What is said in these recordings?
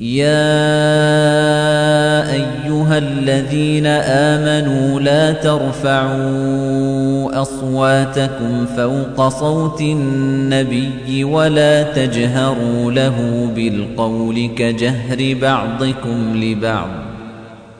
يا أيها الذين آمنوا لا ترفعوا أصواتكم فوق صوت النبي ولا تجهروا له بالقول كجهر بعضكم لبعض.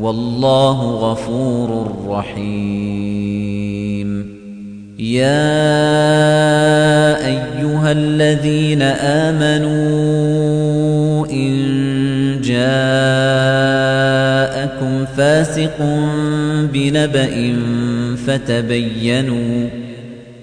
والله غفور رحيم. يا أيها الذين آمنوا إن جاءكم فاسق بنبأ فتبينوا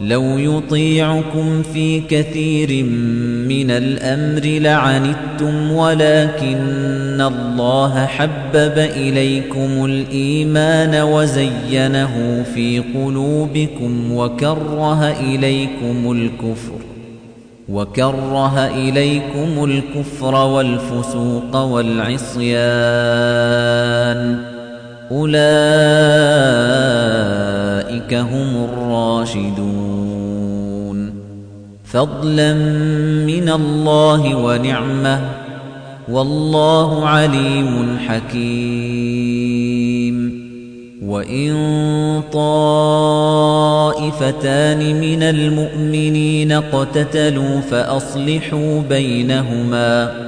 لو يطيعكم في كثير من الأمر لعنتم ولكن الله حبب إليكم الإيمان وزينه في قلوبكم وكره إليكم الكفر وكره إليكم الكفر والفسوق والعصيان. أولئك هم الراشدون. فضلا من الله ونعمة والله عليم حكيم. وإن طائفتان من المؤمنين اقتتلوا فأصلحوا بينهما.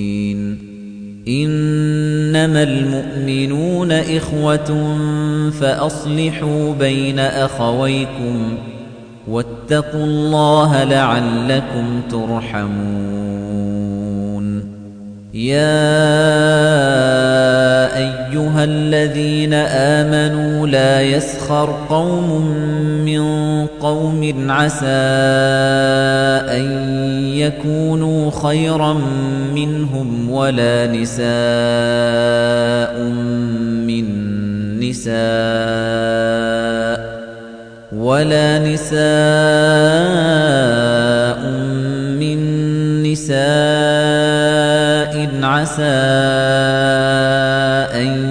إنما المؤمنون إخوة فأصلحوا بين أخويكم واتقوا الله لعلكم ترحمون. يا أيها الذين آمنوا لا يسخر قوم من قوم عسى أن يكونوا خيرا منهم ولا نساء من نساء ولا نساء من نساء عسى أن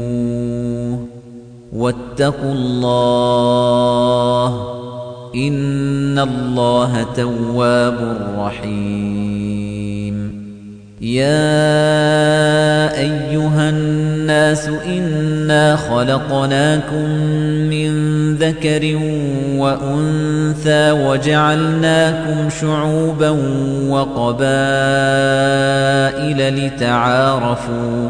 واتقوا الله إن الله تواب رحيم. يا أيها الناس إنا خلقناكم من ذكر وأنثى وجعلناكم شعوبا وقبائل لتعارفوا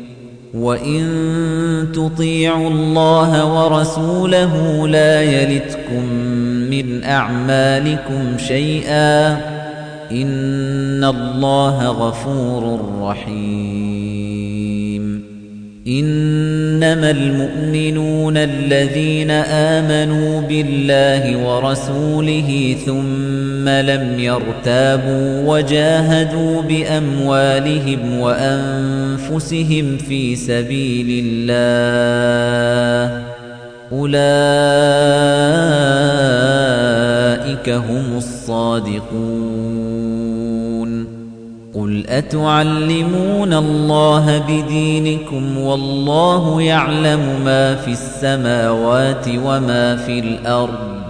وَإِن تُطِيعُوا اللَّهَ وَرَسُولَهُ لَا يَلِتْكُم مِّنْ أَعْمَالِكُمْ شَيْئًا إِنَّ اللَّهَ غَفُورٌ رَّحِيمٌ إِنَّمَا الْمُؤْمِنُونَ الَّذِينَ آمَنُوا بِاللَّهِ وَرَسُولِهِ ثُمَّ لَمْ يَرْتَابُوا وَجَاهَدُوا بِأَمْوَالِهِمْ وَأَنفُسِهِمْ فِي سَبِيلِ اللَّهِ أُولَئِكَ أَتُعَلِّمُونَ اللَّهَ بِدِينِكُمْ وَاللَّهُ يَعْلَمُ مَا فِي السَّمَاوَاتِ وَمَا في الْأَرْضِ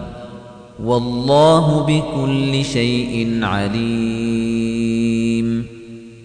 وَاللَّهُ بِكُلِّ شَيْءٍ عَلِيمٌ.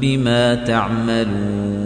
بِمَا تَعْمَلُونَ